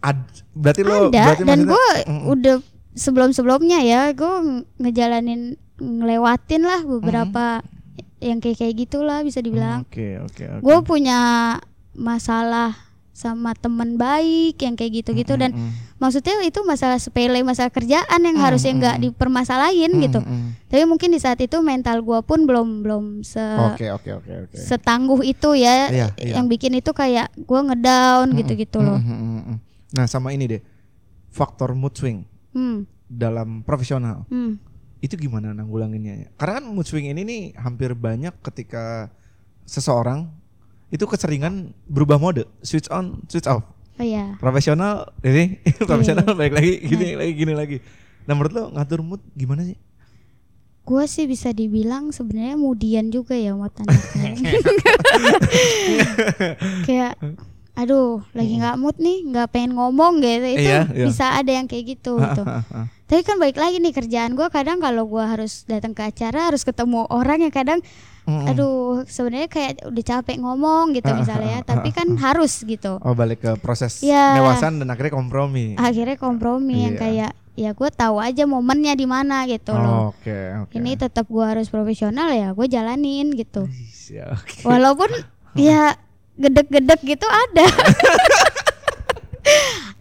ad, berarti lo Ada berarti dan gue Mm, udah sebelum sebelumnya ya gue ngejalanin ngelewatin lah beberapa yang kayak kayak gitulah bisa dibilang. Oke oke. Gue punya masalah sama temen baik yang kayak gitu-gitu dan Mm, mm, maksudnya itu masalah sepele masalah kerjaan yang Hmm, harusnya nggak hmm. dipermasalahin mm, gitu. mm, mm. Tapi mungkin di saat itu mental gue pun belum belum se Oke oke oke oke. setangguh itu ya Iya, iya. yang bikin itu kayak gue ngedown Mm, gitu-gitu mm, loh. mm, mm, mm. Nah sama ini deh faktor mood swing Hmm, dalam profesional hmm. itu gimana nanggulanginnya? Karena kan mood swing ini nih hampir banyak ketika seseorang itu keseringan berubah mode, switch on, switch off. Oh iya. Profesional ini profesional Iya. baik lagi gini lagi gini lagi. Nah menurut lo ngatur mood gimana sih? Gue sih bisa dibilang sebenarnya mudian juga ya mau anaknya. kayak aduh lagi nggak mood nih nggak pengen ngomong gitu itu Iya, iya. bisa ada yang kayak gitu gitu tapi kan balik lagi nih kerjaan gue kadang kalau gue harus datang ke acara harus ketemu orang yang kadang Mm-mm. aduh sebenarnya kayak udah capek ngomong gitu misalnya ya tapi kan harus gitu Oh balik ke proses Ya. dewasan dan akhirnya kompromi. akhirnya kompromi yang Iya. kayak ya gue tahu aja momennya di mana gitu loh Oke oke. ini tetap gue harus profesional ya gue jalanin gitu Ya, oke. walaupun ya gedek-gedek gitu ada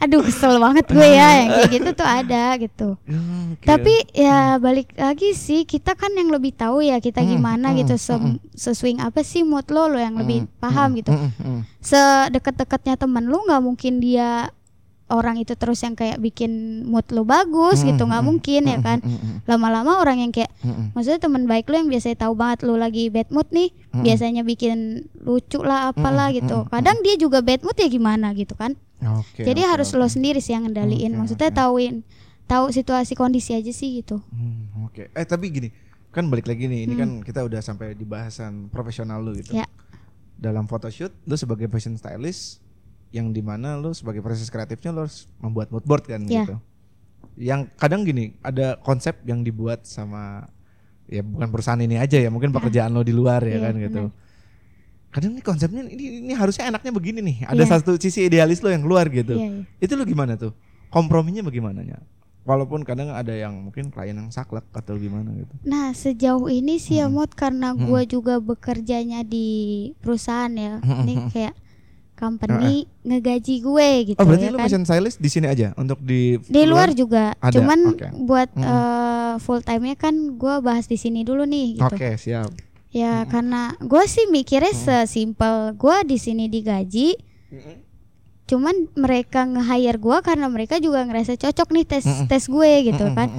aduh kesel banget gue ya yang kayak gitu tuh ada gitu oke. tapi ya balik lagi sih kita kan yang lebih tahu ya kita Hmm, gimana hmm, gitu se hmm. seswing apa sih mood lo lo yang lebih Hmm, paham gitu sedekat-dekatnya temen lu nggak mungkin dia orang itu terus yang kayak bikin mood lu bagus Hmm, gitu nggak mungkin ya hmm, kan lama-lama orang yang kayak maksudnya teman baik lu yang biasanya tahu banget lu lagi bad mood nih biasanya bikin lucu lah apalah gitu kadang dia juga bad mood ya gimana gitu kan Oke, jadi oke, harus oke. lo sendiri sih yang ngendaliin Oke, maksudnya oke. tauin tahu situasi kondisi aja sih gitu Hmm, Oke. Eh tapi gini, kan balik lagi nih. Ini Hmm. kan kita udah sampai di bahasan profesional lu gitu. Ya. Dalam photoshoot, lu sebagai fashion stylist, yang di mana lu sebagai proses kreatifnya lu harus membuat mood board kan Ya. gitu. Yang kadang gini, ada konsep yang dibuat sama ya bukan perusahaan ini aja ya, mungkin pekerjaan lo di luar ya Iya, kan gitu. Kadang nih konsepnya ini ini harusnya enaknya begini nih. Ada Iya. satu sisi idealis lo yang keluar gitu. Iya, iya. Itu lu gimana tuh? Komprominya bagaimana ya? Walaupun kadang ada yang mungkin klien yang saklek atau gimana gitu. nah sejauh ini sih ya Mm-mm. mod karena Mm-mm. gua juga bekerjanya di perusahaan ya ini kayak company ngegaji gue gitu Oh berarti ya lu kan fashion stylist di sini aja untuk di di luar juga Ada, cuman oke. buat Mm-mm. eh, full time nya kan gua bahas di sini dulu nih gitu Oke siap. Ya karena gue sih mikirnya Hmm. sesimpel gue di sini digaji, cuman mereka nge-hire gue karena mereka juga ngerasa cocok nih tes Mm-mm. tes gue gitu Mm-mm, kan.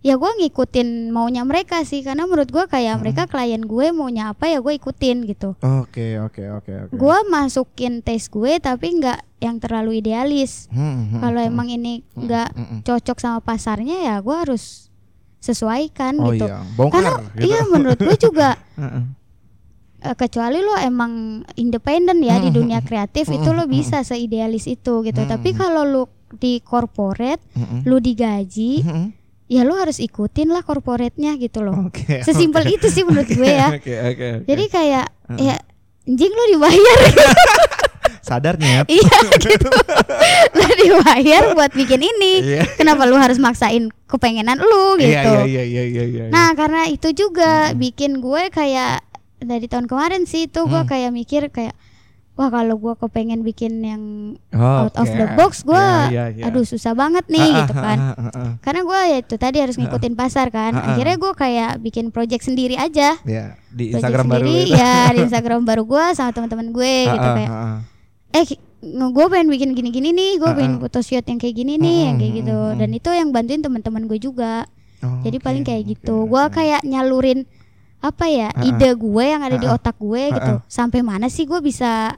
Ya gue ngikutin maunya mereka sih karena menurut gue kayak mereka klien gue maunya apa ya gue ikutin gitu. Oke oke oke oke. Gue masukin tes gue tapi nggak yang terlalu idealis. Hmm, hmm, Kalau hmm, emang ini nggak cocok sama pasarnya ya gue harus sesuaikan Oh gitu. iya, bongkar Karena gitu. iya menurut gue juga Eh, kecuali lo emang independen ya di Hmm, dunia kreatif itu lo hmm, bisa seidealis itu gitu Hmm, tapi kalau lo di corporate lo digaji ya lo harus ikutin lah corporate-nya gitu loh Oke. sesimpel oke. itu sih menurut gue ya Oke oke. oke. jadi kayak Heeh. ya anjing lo dibayar sadar nyet. iya gitu lo dibayar buat bikin ini Iya. kenapa lo harus maksain kepengenan lo gitu Iya iya iya iya iya. Nah karena itu juga bikin gue kayak dari tahun kemarin sih itu gue Hmm. kayak mikir kayak wah kalau gue kepengen bikin yang Oh, out of oke. the box gue Iya, iya, iya. aduh susah banget nih Ah, gitu ah, kan. ah, ah, ah. Karena gue ya itu tadi harus ngikutin pasar kan. Ah, ah. Akhirnya gue kayak bikin project sendiri aja. Ya, di Project Instagram baru sendiri itu. ya di Instagram baru gue sama teman-teman gue gitu Ah, ah, kayak ah, ah. eh gue pengen bikin gini-gini nih, gue Ah, pengen ah. photoshoot yang kayak gini nih, Mm, yang kayak mm, gitu. mm, mm. Dan itu yang bantuin teman-teman gue juga. Oh, Jadi oke, paling kayak gitu. Gua oke. kayak nyalurin apa ya Ah, ah. ide gue yang ada di Ah, ah. otak gue Ah, gitu. Sampai mana sih gue bisa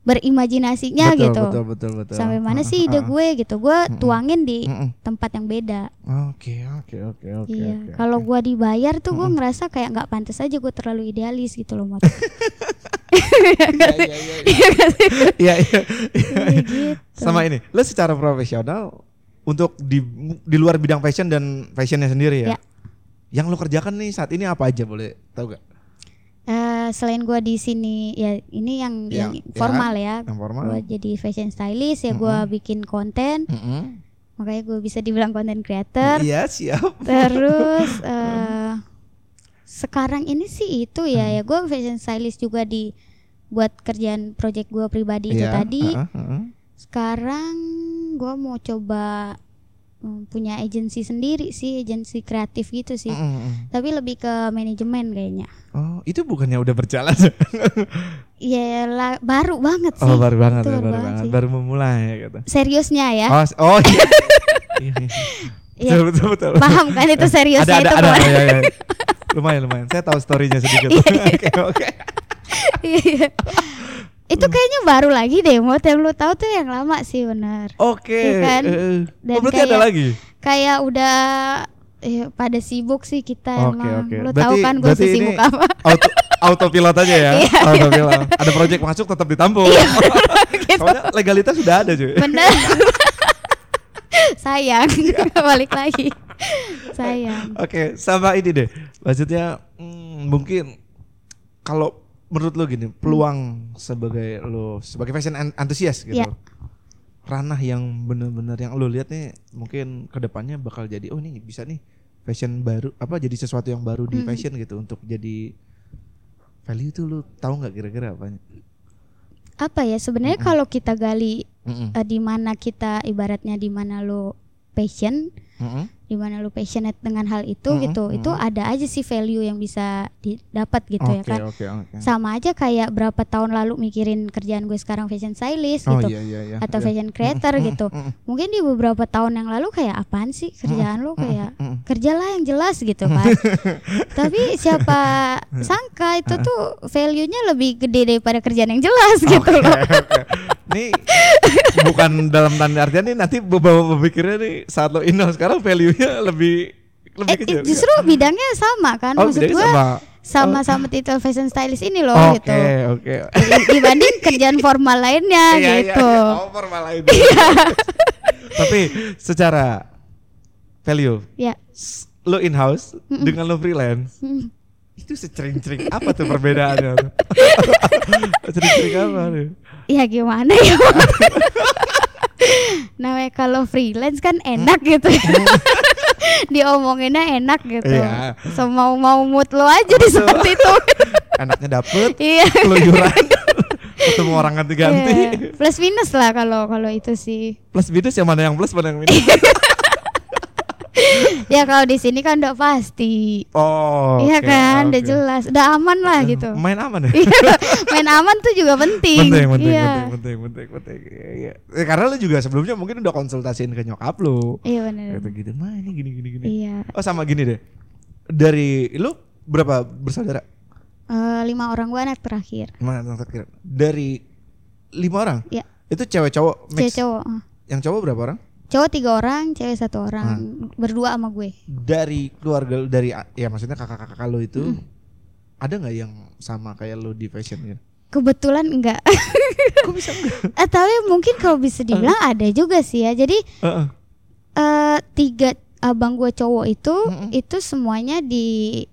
berimajinasinya betul, gitu. Betul betul betul. Sampai mana Ah, sih ide gue gitu. Gue Mm-mm. tuangin di tempat yang beda. Oke oke oke oke. iya. Kalau gue dibayar tuh gue ngerasa kayak nggak pantas aja gue terlalu idealis gitu loh Mot. Iya iya iya. Iya iya. Iya gitu. Sama ini, lo secara profesional untuk di di luar bidang fashion dan fashionnya sendiri ya. Ya. Yang lo kerjakan nih saat ini apa aja boleh tahu gak? Eh, selain gue di sini ya ini yang yang, Yang- formal ya. Yang formal. Gue jadi fashion stylist ya gue Mm-mm. bikin konten. Mm-mm. Makanya gue bisa dibilang content creator. Iya siap. Terus eh sekarang ini sih itu ya Hmm. ya gue fashion stylist juga di buat kerjaan project gue pribadi itu Iya, tadi. uh-uh, uh-uh. Sekarang gue mau coba mm, punya agensi sendiri sih, agensi kreatif gitu sih. Mm, mm, mm. Tapi lebih ke manajemen kayaknya. Oh itu bukannya udah berjalan? Ya lah, baru banget sih. oh baru banget ya, baru baru banget banget, sih. baru memulai gitu. Seriusnya ya. Oh, oh iya. Iya, iya. Iya. betul betul betul. Paham kan itu seriusnya ada ada itu ada. Iya, iya. Lumayan lumayan. Saya tahu storynya sedikit. Oke oke. Iya. Itu kayaknya baru lagi deh, yang lu tahu tuh yang lama sih benar. Oke. Iya kan? eh, eh. Dan Oh berarti ada kayak- lagi. kayak udah eh, pada sibuk sih kita Oke emang. oke. Lu tahu kan gue ini apa? Auto, autopilot aja ya. Iya, autopilot. Ada project masuk tetap ditampung. gitu. Soalnya legalitas sudah ada cuy. Bener. Sayang, Iya. balik lagi. Sayang. Oke, sama ini deh. Maksudnya hmm, mungkin kalau menurut lo gini, peluang sebagai lo sebagai fashion antusias gitu. Iya. Ranah yang benar-benar yang lo lihat nih mungkin ke depannya bakal jadi oh ini bisa nih fashion baru apa jadi sesuatu yang baru di Mm. fashion gitu untuk jadi value itu lo tahu nggak kira-kira apa? Apa ya sebenarnya Mm-mm. kalau kita gali Mm-mm. eh, di mana kita ibaratnya di mana lo passion Mm-mm. Di mana lu passionate dengan hal itu Mm-mm, gitu itu mm-mm. ada aja sih value yang bisa didapat gitu ya Oke, kan oke, oke. sama aja kayak berapa tahun lalu mikirin kerjaan gue sekarang fashion stylist Oh gitu iya iya iya. atau iya. fashion creator Mm-mm, gitu mungkin di beberapa tahun yang lalu kayak apaan sih kerjaan lu kayak kerjalah yang jelas gitu kan tapi siapa sangka itu tuh value-nya lebih gede daripada kerjaan yang jelas gitu Oke, loh oke. Ini bukan dalam tanda artian nih nanti beberapa pemikirnya nih saat lo in sekarang value-nya lebih lebih eh, kecil. justru bidangnya sama kan oh, maksud gue sama. sama sama titel fashion stylist ini loh Oke, gitu oke. Di- dibanding kerjaan formal lainnya Iya, iya, gitu. iya. Oh, formal lain. Tapi secara value Ya. lo in house Mm-mm. dengan lo freelance Mm. itu secering-cering apa tuh perbedaannya? Secering-cering apa? tuh? Ya gimana ya? Namanya kalau freelance kan enak gitu. Diomonginnya enak gitu. Iya. Semau mau mood lo aja di saat itu. Enaknya dapet Iya. keluyuran ketemu orang ganti-ganti Iya. Plus minus lah kalau kalau itu sih. plus minus yang mana yang plus mana yang minus Ya kalau di sini kan udah pasti. oh Iya oke, kan, udah oke. jelas, udah aman lah gitu. main aman ya Iya, Main aman tuh juga penting. penting penting iya. penting penting penting penting Iya, iya. Eh, karena lu juga sebelumnya mungkin udah konsultasiin ke nyokap lu Iya benar. gitu gitu mah ini gini gini gini Iya. oh sama gini deh dari lu berapa bersaudara Eh, lima orang gua anak terakhir. mana yang terakhir dari lima orang Iya. itu cewek cowok mix Cewek cowok. yang cowok berapa orang Cowok tiga orang, cewek satu orang, Hmm. berdua sama gue. dari keluarga lu dari ya maksudnya kakak-kakak lu itu ada nggak yang sama kayak lu di fashion gitu Kebetulan enggak. kok bisa enggak eh, tapi mungkin kalau bisa dibilang ada juga sih ya. Jadi Heeh. eh tiga abang gue cowok itu Mm-mm. itu semuanya di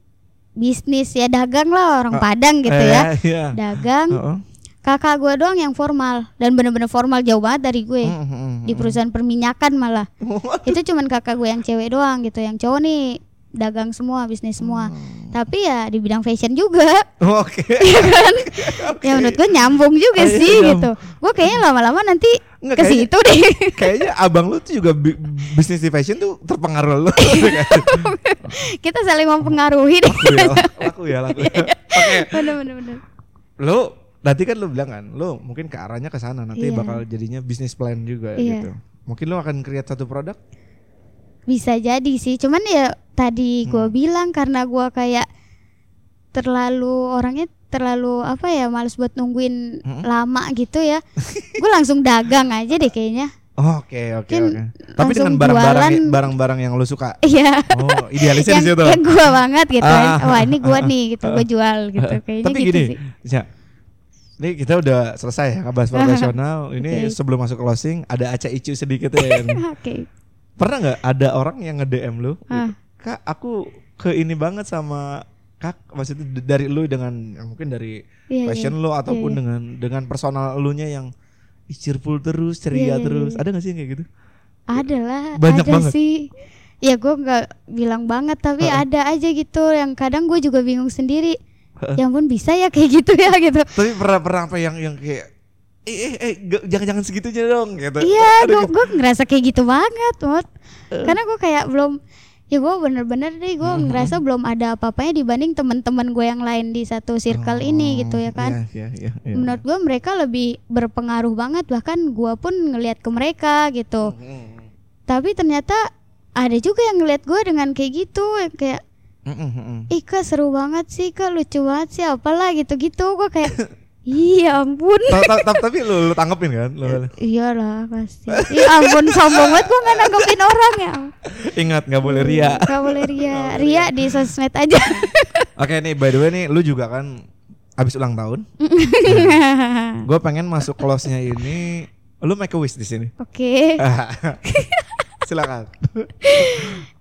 bisnis ya dagang lah orang Oh, Padang gitu Eh, ya. iya. Dagang. Heeh. Kakak gue doang yang formal dan bener-bener formal jauh banget dari gue. Mm, mm, mm, Di perusahaan perminyakan malah. Itu cuman kakak gue yang cewek doang gitu. Yang cowok nih dagang semua, bisnis semua. Hmm. Tapi ya di bidang fashion juga. Oke. Iya kan? Ya menurut gue nyambung juga iya, sih nyambung. gitu. Gue kayaknya lama-lama nanti Nggak, ke situ deh. Kayaknya abang lu tuh juga bi- bisnis di fashion tuh terpengaruh lu. Kita saling mempengaruhi deh. laku ya, laku ya, laku ya. Oke. bener bener bener. Lu nanti kan lu bilang kan, lu mungkin ke arahnya ke sana nanti Iya. bakal jadinya bisnis plan juga Iya. gitu. Mungkin lu akan create satu produk? Bisa jadi sih. Cuman ya tadi gue Hmm. bilang karena gue kayak terlalu orangnya terlalu apa ya males buat nungguin Mm-mm. lama gitu ya. gue langsung dagang aja deh kayaknya. Oke, oke, Kan oke. Tapi dengan barang-barang barang-barang yang lu suka. Iya. Oh, idealisnya yang, di situ. yang gue banget gitu. Ah. Wah ini gue nih gitu. Gue jual gitu. Kayaknya Tapi gitu gini, sih. Ya. Ini kita udah selesai ya ngebahas profesional. Ini Oke. sebelum masuk closing ada aca icu sedikit ya. Oke. Pernah nggak ada orang yang nge-DM lu? gitu, Ah. Kak, aku ke ini banget sama Kak, maksudnya dari lu dengan ya mungkin dari Iya, fashion iya. lu ataupun iya. dengan dengan personal elunya yang ih, cheerful terus, ceria Iya, iya, terus. iya. Ada gak sih yang kayak gitu? Ada lah, Banyak ada banget. sih. Ya gue nggak bilang banget, tapi Heeh. ada aja gitu yang kadang gue juga bingung sendiri. Heeh. Ya ampun bisa ya kayak gitu ya gitu. Tapi pernah pernah apa yang yang kayak eh eh, eh jangan-jangan segitunya dong gitu. Iya, gue gue ngerasa kayak gitu banget, Mot. Karena gue kayak belum ya gue bener-bener deh gue Mhm. ngerasa belum ada apa-apanya dibanding teman-teman gue yang lain di satu circle ini gitu ya kan. Iya, iya, iya, iya. Menurut gue mereka lebih berpengaruh banget bahkan gue pun ngelihat ke mereka gitu. Mm, Tapi ternyata ada juga yang ngelihat gue dengan kayak gitu yang kayak mm, mm, mm, mm. Ih kak seru banget sih kak lucu banget sih apalah gitu-gitu gue kayak iya ampun Ta- ta- ta- Tapi lu, lu tanggepin kan? Lu- iyalah pasti iya ampun sombong banget gue nggak nanggepin orang ya Ingat nggak boleh ria. Gak boleh ria ria di sosmed aja Oke nih, by the way nih, lu juga kan abis ulang tahun. Gue pengen masuk close-nya ini. Lu make a wish di sini. oke Silakan.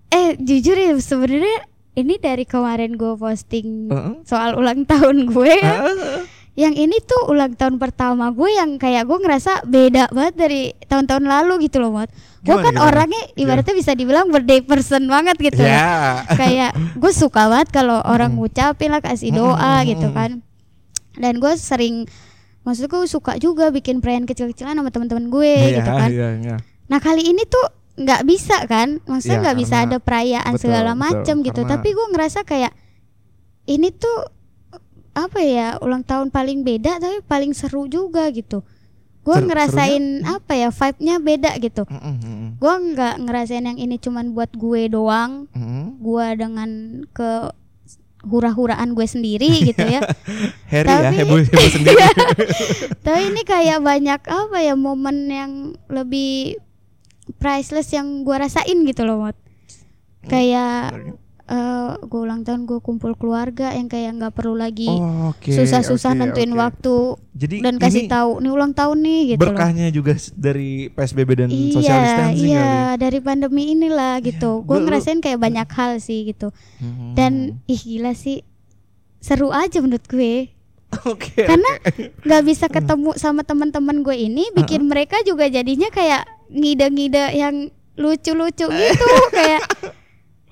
eh jujur ya sebenarnya ini dari kemarin gue posting Heeh. soal ulang tahun gue ya. Ah, yang ini tuh ulang tahun pertama gue yang kayak gue ngerasa beda banget dari tahun-tahun lalu gitu loh Mot gue kan gimana? orangnya ibaratnya bisa dibilang birthday person banget gitu ya Ya. kayak gue suka banget kalau orang ngucapin lah kasih doa gitu kan dan gue sering maksudku suka juga bikin perayaan kecil-kecilan sama teman-teman gue Iya, gitu kan iya, iya. nah kali ini tuh nggak bisa kan? Maksudnya Iya, nggak bisa karena- ada perayaan betul, segala macam gitu. Karena- tapi gue ngerasa kayak ini tuh apa ya ulang tahun paling beda tapi paling seru juga gitu. Gue Seru- ngerasain apa ya vibe-nya beda gitu. Mm-mm, mm-mm, gue nggak ngerasain yang ini cuman buat gue doang. Mm-mm. gue dengan ke hura-huraan gue sendiri gitu ya. Harry ya, Tapi- heboh heboh sendiri. tapi ini kayak banyak apa ya momen yang lebih priceless yang gue rasain gitu loh Mot. Kayak eh gue ulang tahun gue kumpul keluarga yang kayak nggak perlu lagi Oh, susah-susah oke, nentuin oke. waktu Jadi dan kasih tahu nih ulang tahun nih gitu loh. berkahnya juga s- dari PSBB dan social iya distancing iya kali. dari pandemi inilah gitu. Gue gua- lu- ngerasain kayak banyak hal sih gitu. Hmm. dan ih gila sih. Seru aja menurut gue. Oke. karena nggak bisa ketemu sama teman-teman gue ini bikin mereka juga jadinya kayak ngide-ngide yang lucu-lucu gitu kayak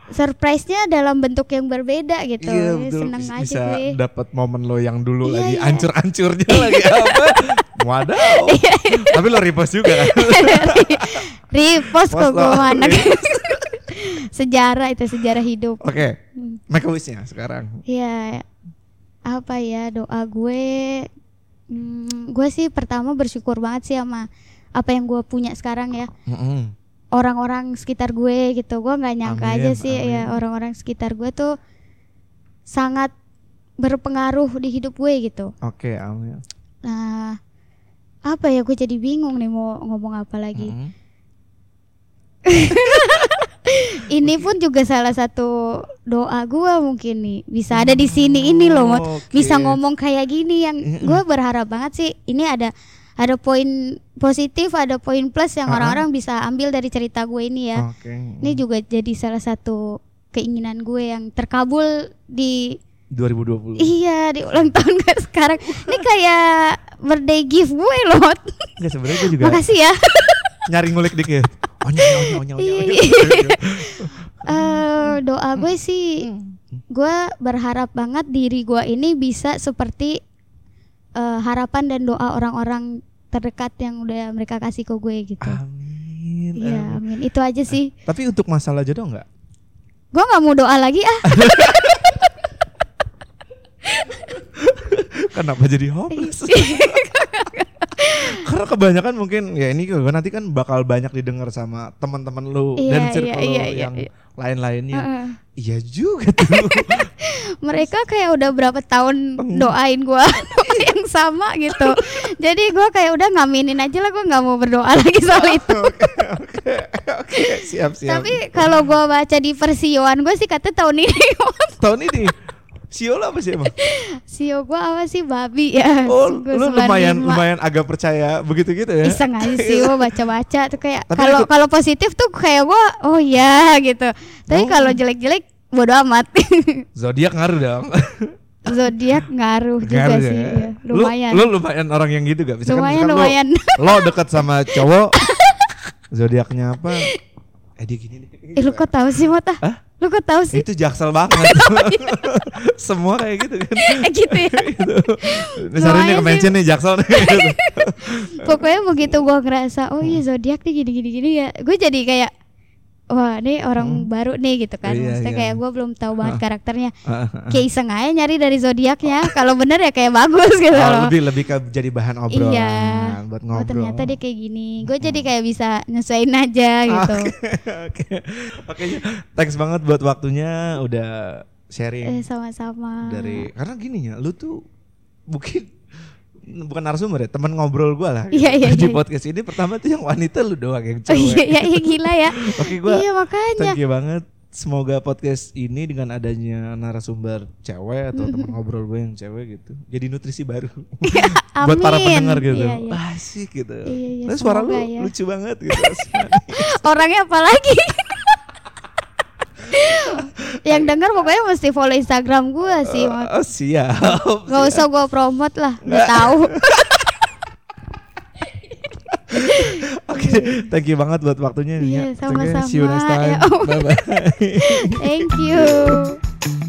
surprise-nya dalam bentuk yang berbeda gitu Iya Ya, betul seneng Bis- aja bisa dapat momen lo yang dulu Iya, lagi iya. ancur-ancurnya lagi apa? Wadaw. Iya, Tapi lo repost juga kan? repost kok gue lo. anak sejarah itu sejarah hidup Oke, Hmm. make a wish-nya sekarang. ya apa ya doa gue hmm, gue sih pertama bersyukur banget sih sama apa yang gue punya sekarang ya Mm-mm. orang-orang sekitar gue gitu gue nggak nyangka Amin, aja sih amin. ya orang-orang sekitar gue tuh sangat berpengaruh di hidup gue gitu Oke, amin. nah apa ya gue jadi bingung nih mau ngomong apa lagi Mm-mm. ini pun juga salah satu doa gue mungkin nih bisa ada di sini ini loh. Oke. bisa ngomong kayak gini yang gue berharap banget sih ini ada ada poin positif ada poin plus yang orang-orang bisa ambil dari cerita gue ini ya Oke. Ini juga jadi salah satu keinginan gue yang terkabul di 2020. iya di ulang tahun gue sekarang. Ini kayak birthday gift gue loh. Enggak sebenarnya gue juga Makasih ya. nyari ngulik dikit. Onya onya onya onya. onya. Doa gue sih gue berharap banget diri gue ini bisa seperti eh, harapan dan doa orang-orang terdekat yang udah mereka kasih ke gue gitu. Amin. Iya, amin. amin. Itu aja sih. Tapi untuk masalah jodoh enggak? Gue nggak mau doa lagi ah. Kenapa jadi hopeless? Karena kebanyakan mungkin ya ini gue nanti kan bakal banyak didengar sama teman-teman lu Iya, dan iya, circle lu iya, iya, yang iya. lain-lainnya. Heeh. Iya juga tuh. mereka kayak udah berapa tahun doain gua yang sama gitu. Jadi gua kayak udah ngaminin aja lah gua nggak mau berdoa lagi soal itu. Oke, siap siap. tapi kalau gua baca di persioan gua sih kata tahun ini. Tahun ini Sio lo apa sih emang? sio gua apa sih babi ya Oh, Gua lu lumayan 95. lumayan agak percaya begitu gitu ya? iseng aja sih gua baca-baca tuh kayak kalau kalau positif tuh kayak gua oh ya gitu tapi Oh. kalau jelek-jelek bodo amat Zodiak ngaruh dong. zodiak ngaruh juga Ngaruh sih ya. ya. lumayan Lu, lu lumayan orang yang gitu gak? Misalkan, lumayan lumayan Lo, lo deket sama cowok, zodiaknya apa? Eh dia gini nih. Eh, lu kok tahu sih Mota? Hah? Lu kok tahu sih? Itu jaksel banget. Semua kayak gitu kan. Eh, gitu ya. gitu. Ini Lumayan ke mention nih jaksel nih. Pokoknya begitu gua ngerasa oh iya zodiak nih gini gini gini ya. Gue jadi kayak wah ini orang baru nih gitu kan. Iya, Maksudnya iya. kayak gua belum tahu banget Ah. karakternya. Kayak iseng aja nyari dari zodiaknya. Kalau bener ya kayak bagus gitu Oh, loh. lebih lebih ke jadi bahan obrolan Iya. buat Oh ngobrol. ternyata dia kayak gini. Gue jadi kayak bisa nyesuaiin aja gitu. Oke. Oke. Thanks banget buat waktunya udah sharing Eh sama-sama. dari karena gini ya, lu tuh mungkin bukan narasumber ya, teman ngobrol gua lah. Iya, iya, Di iya. podcast ini pertama tuh yang wanita lu doang yang Oh cewek. iya, iya, iya gila ya. Oke, gua iya makanya. thank you banget. Semoga podcast ini dengan adanya narasumber cewek atau teman ngobrol gue yang cewek gitu, jadi nutrisi baru buat para Amin. pendengar gitu. Iya, iya. Asik gitu. Iya, iya, Terus suara lu ya. lucu banget gitu. Orangnya apa lagi? Yang denger pokoknya mesti follow Instagram gua sih. Mat. oh, siap. Gak usah gua promote lah, udah tahu. Oke, thank you banget buat waktunya. Iya, you. sama-sama. See you next time. Ya, oh. Bye bye. Thank you.